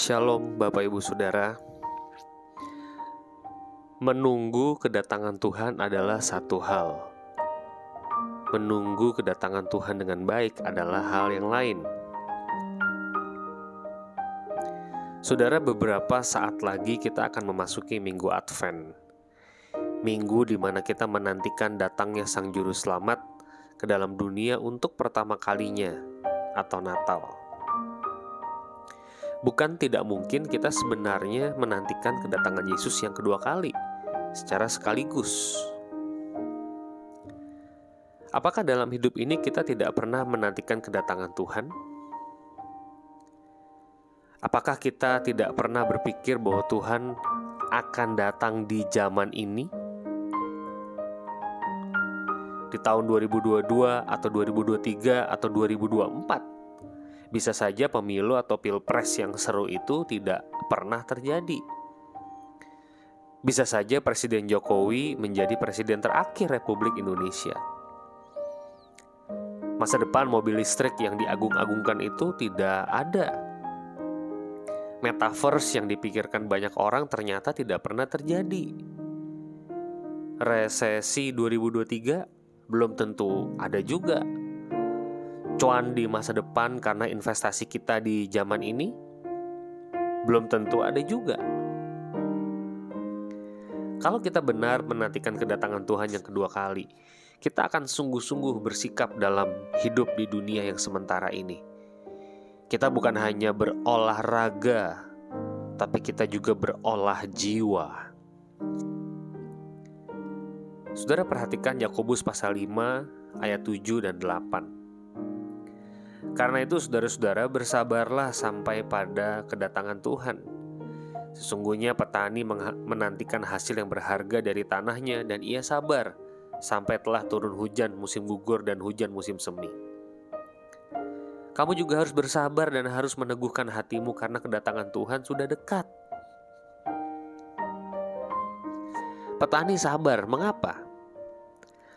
Shalom Bapak Ibu Saudara. Menunggu kedatangan Tuhan adalah satu hal. Menunggu kedatangan Tuhan dengan baik adalah hal yang lain. Saudara beberapa saat lagi kita akan memasuki minggu Advent. Minggu di mana kita menantikan datangnya Sang Juru Selamat ke dalam dunia untuk pertama kalinya atau Natal Bukan tidak mungkin kita sebenarnya menantikan kedatangan Yesus yang kedua kali secara sekaligus. Apakah dalam hidup ini kita tidak pernah menantikan kedatangan Tuhan? Apakah kita tidak pernah berpikir bahwa Tuhan akan datang di zaman ini? Di tahun 2022 atau 2023 atau 2024? Bisa saja pemilu atau pilpres yang seru itu tidak pernah terjadi. Bisa saja Presiden Jokowi menjadi presiden terakhir Republik Indonesia. Masa depan mobil listrik yang diagung-agungkan itu tidak ada. Metaverse yang dipikirkan banyak orang ternyata tidak pernah terjadi. Resesi 2023 belum tentu ada juga cuan di masa depan karena investasi kita di zaman ini? Belum tentu ada juga. Kalau kita benar menantikan kedatangan Tuhan yang kedua kali, kita akan sungguh-sungguh bersikap dalam hidup di dunia yang sementara ini. Kita bukan hanya berolahraga, tapi kita juga berolah jiwa. Saudara perhatikan Yakobus pasal 5 ayat 7 dan 8. Karena itu saudara-saudara bersabarlah sampai pada kedatangan Tuhan. Sesungguhnya petani menantikan hasil yang berharga dari tanahnya dan ia sabar sampai telah turun hujan musim gugur dan hujan musim semi. Kamu juga harus bersabar dan harus meneguhkan hatimu karena kedatangan Tuhan sudah dekat. Petani sabar, mengapa?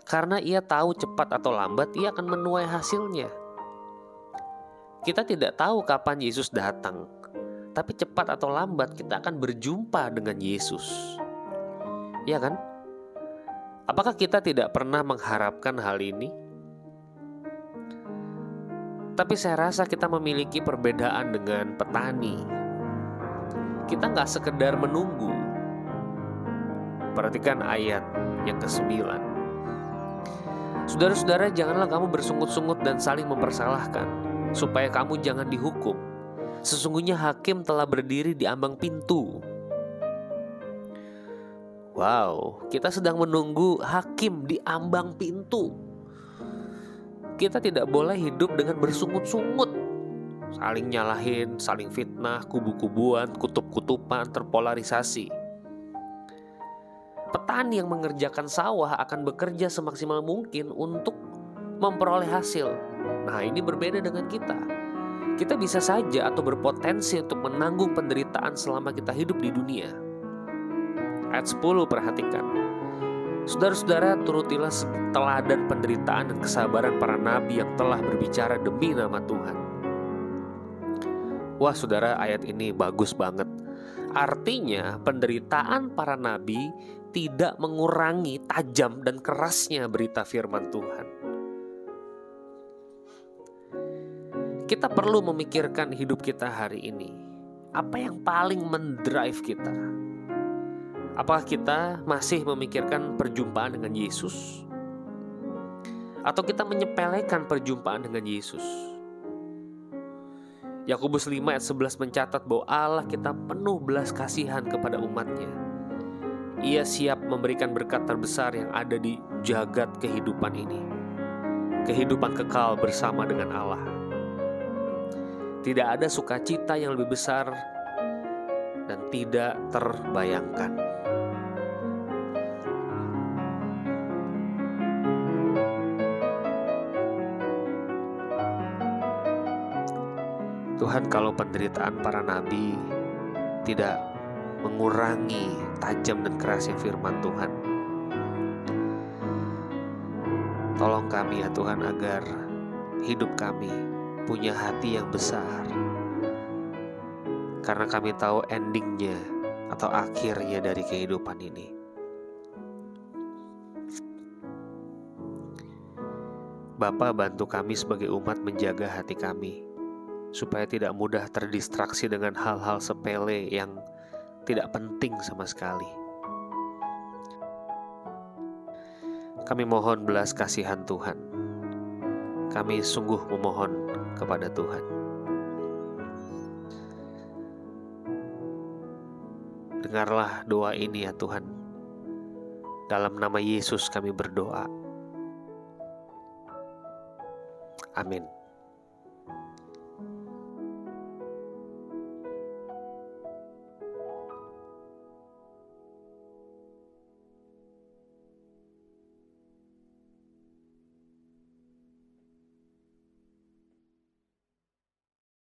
Karena ia tahu cepat atau lambat ia akan menuai hasilnya. Kita tidak tahu kapan Yesus datang, tapi cepat atau lambat kita akan berjumpa dengan Yesus. Ya kan? Apakah kita tidak pernah mengharapkan hal ini? Tapi saya rasa kita memiliki perbedaan dengan petani. Kita nggak sekedar menunggu. Perhatikan ayat yang ke-9. Saudara-saudara, janganlah kamu bersungut-sungut dan saling mempersalahkan supaya kamu jangan dihukum. Sesungguhnya hakim telah berdiri di ambang pintu. Wow, kita sedang menunggu hakim di ambang pintu. Kita tidak boleh hidup dengan bersungut-sungut, saling nyalahin, saling fitnah, kubu-kubuan, kutub-kutupan, terpolarisasi. Petani yang mengerjakan sawah akan bekerja semaksimal mungkin untuk memperoleh hasil, Nah, ini berbeda dengan kita. Kita bisa saja atau berpotensi untuk menanggung penderitaan selama kita hidup di dunia. Ayat 10 perhatikan. Saudara-saudara, turutilah teladan penderitaan dan kesabaran para nabi yang telah berbicara demi nama Tuhan. Wah, saudara, ayat ini bagus banget. Artinya, penderitaan para nabi tidak mengurangi tajam dan kerasnya berita firman Tuhan. Kita perlu memikirkan hidup kita hari ini. Apa yang paling mendrive kita? Apakah kita masih memikirkan perjumpaan dengan Yesus? Atau kita menyepelekan perjumpaan dengan Yesus? Yakobus 5 ayat 11 mencatat bahwa Allah kita penuh belas kasihan kepada umatnya. Ia siap memberikan berkat terbesar yang ada di jagat kehidupan ini. Kehidupan kekal bersama dengan Allah. Tidak ada sukacita yang lebih besar dan tidak terbayangkan. Tuhan, kalau penderitaan para nabi tidak mengurangi tajam dan kerasnya firman Tuhan, tolong kami ya Tuhan agar hidup kami punya hati yang besar. karena kami tahu endingnya atau akhirnya dari kehidupan ini. Bapa bantu kami sebagai umat menjaga hati kami, supaya tidak mudah terdistraksi dengan hal-hal sepele yang tidak penting sama sekali. Kami mohon belas kasihan Tuhan. Kami sungguh memohon kepada Tuhan. Dengarlah doa ini ya Tuhan. Dalam nama Yesus kami berdoa. Amin.